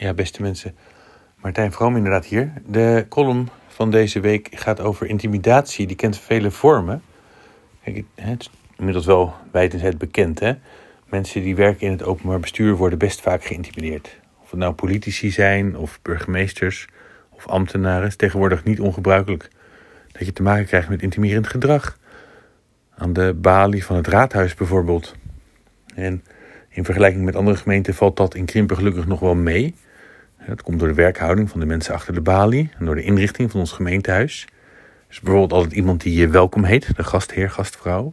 Ja, beste mensen. Martijn Vroom inderdaad hier. De column van deze week gaat over intimidatie. Die kent vele vormen. Kijk, het is inmiddels wel wijdend bekend. Hè? Mensen die werken in het openbaar bestuur worden best vaak geïntimideerd. Of het nou politici zijn, of burgemeesters, of ambtenaren. is tegenwoordig niet ongebruikelijk dat je te maken krijgt met intimiderend gedrag. Aan de balie van het raadhuis bijvoorbeeld. En in vergelijking met andere gemeenten valt dat in Krimpen gelukkig nog wel mee. Dat komt door de werkhouding van de mensen achter de balie en door de inrichting van ons gemeentehuis. Dus bijvoorbeeld altijd iemand die je welkom heet, de gastheer, gastvrouw.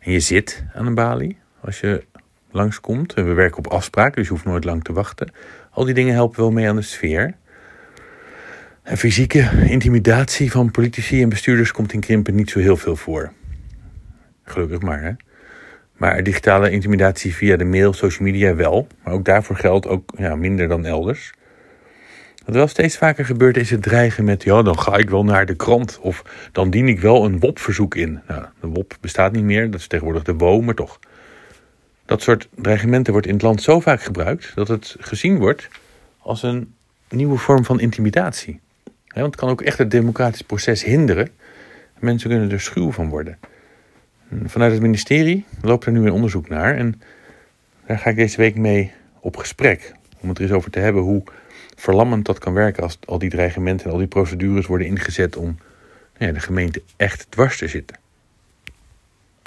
En je zit aan een balie als je langskomt. En we werken op afspraak, dus je hoeft nooit lang te wachten. Al die dingen helpen wel mee aan de sfeer. En fysieke intimidatie van politici en bestuurders komt in Krimpen niet zo heel veel voor. Gelukkig maar, hè. Maar digitale intimidatie via de mail, social media wel. Maar ook daarvoor geldt ook ja, minder dan elders. Wat wel steeds vaker gebeurt is het dreigen met... ja, dan ga ik wel naar de krant of dan dien ik wel een WOP-verzoek in. Nou, de WOP bestaat niet meer, dat is tegenwoordig de WO, maar toch. Dat soort dreigementen wordt in het land zo vaak gebruikt... dat het gezien wordt als een nieuwe vorm van intimidatie. want het kan ook echt het democratisch proces hinderen. Mensen kunnen er schuw van worden. Vanuit het ministerie loopt er nu een onderzoek naar en daar ga ik deze week mee op gesprek. Om het er eens over te hebben hoe verlammend dat kan werken als al die dreigementen en al die procedures worden ingezet om nou ja, de gemeente echt dwars te zitten.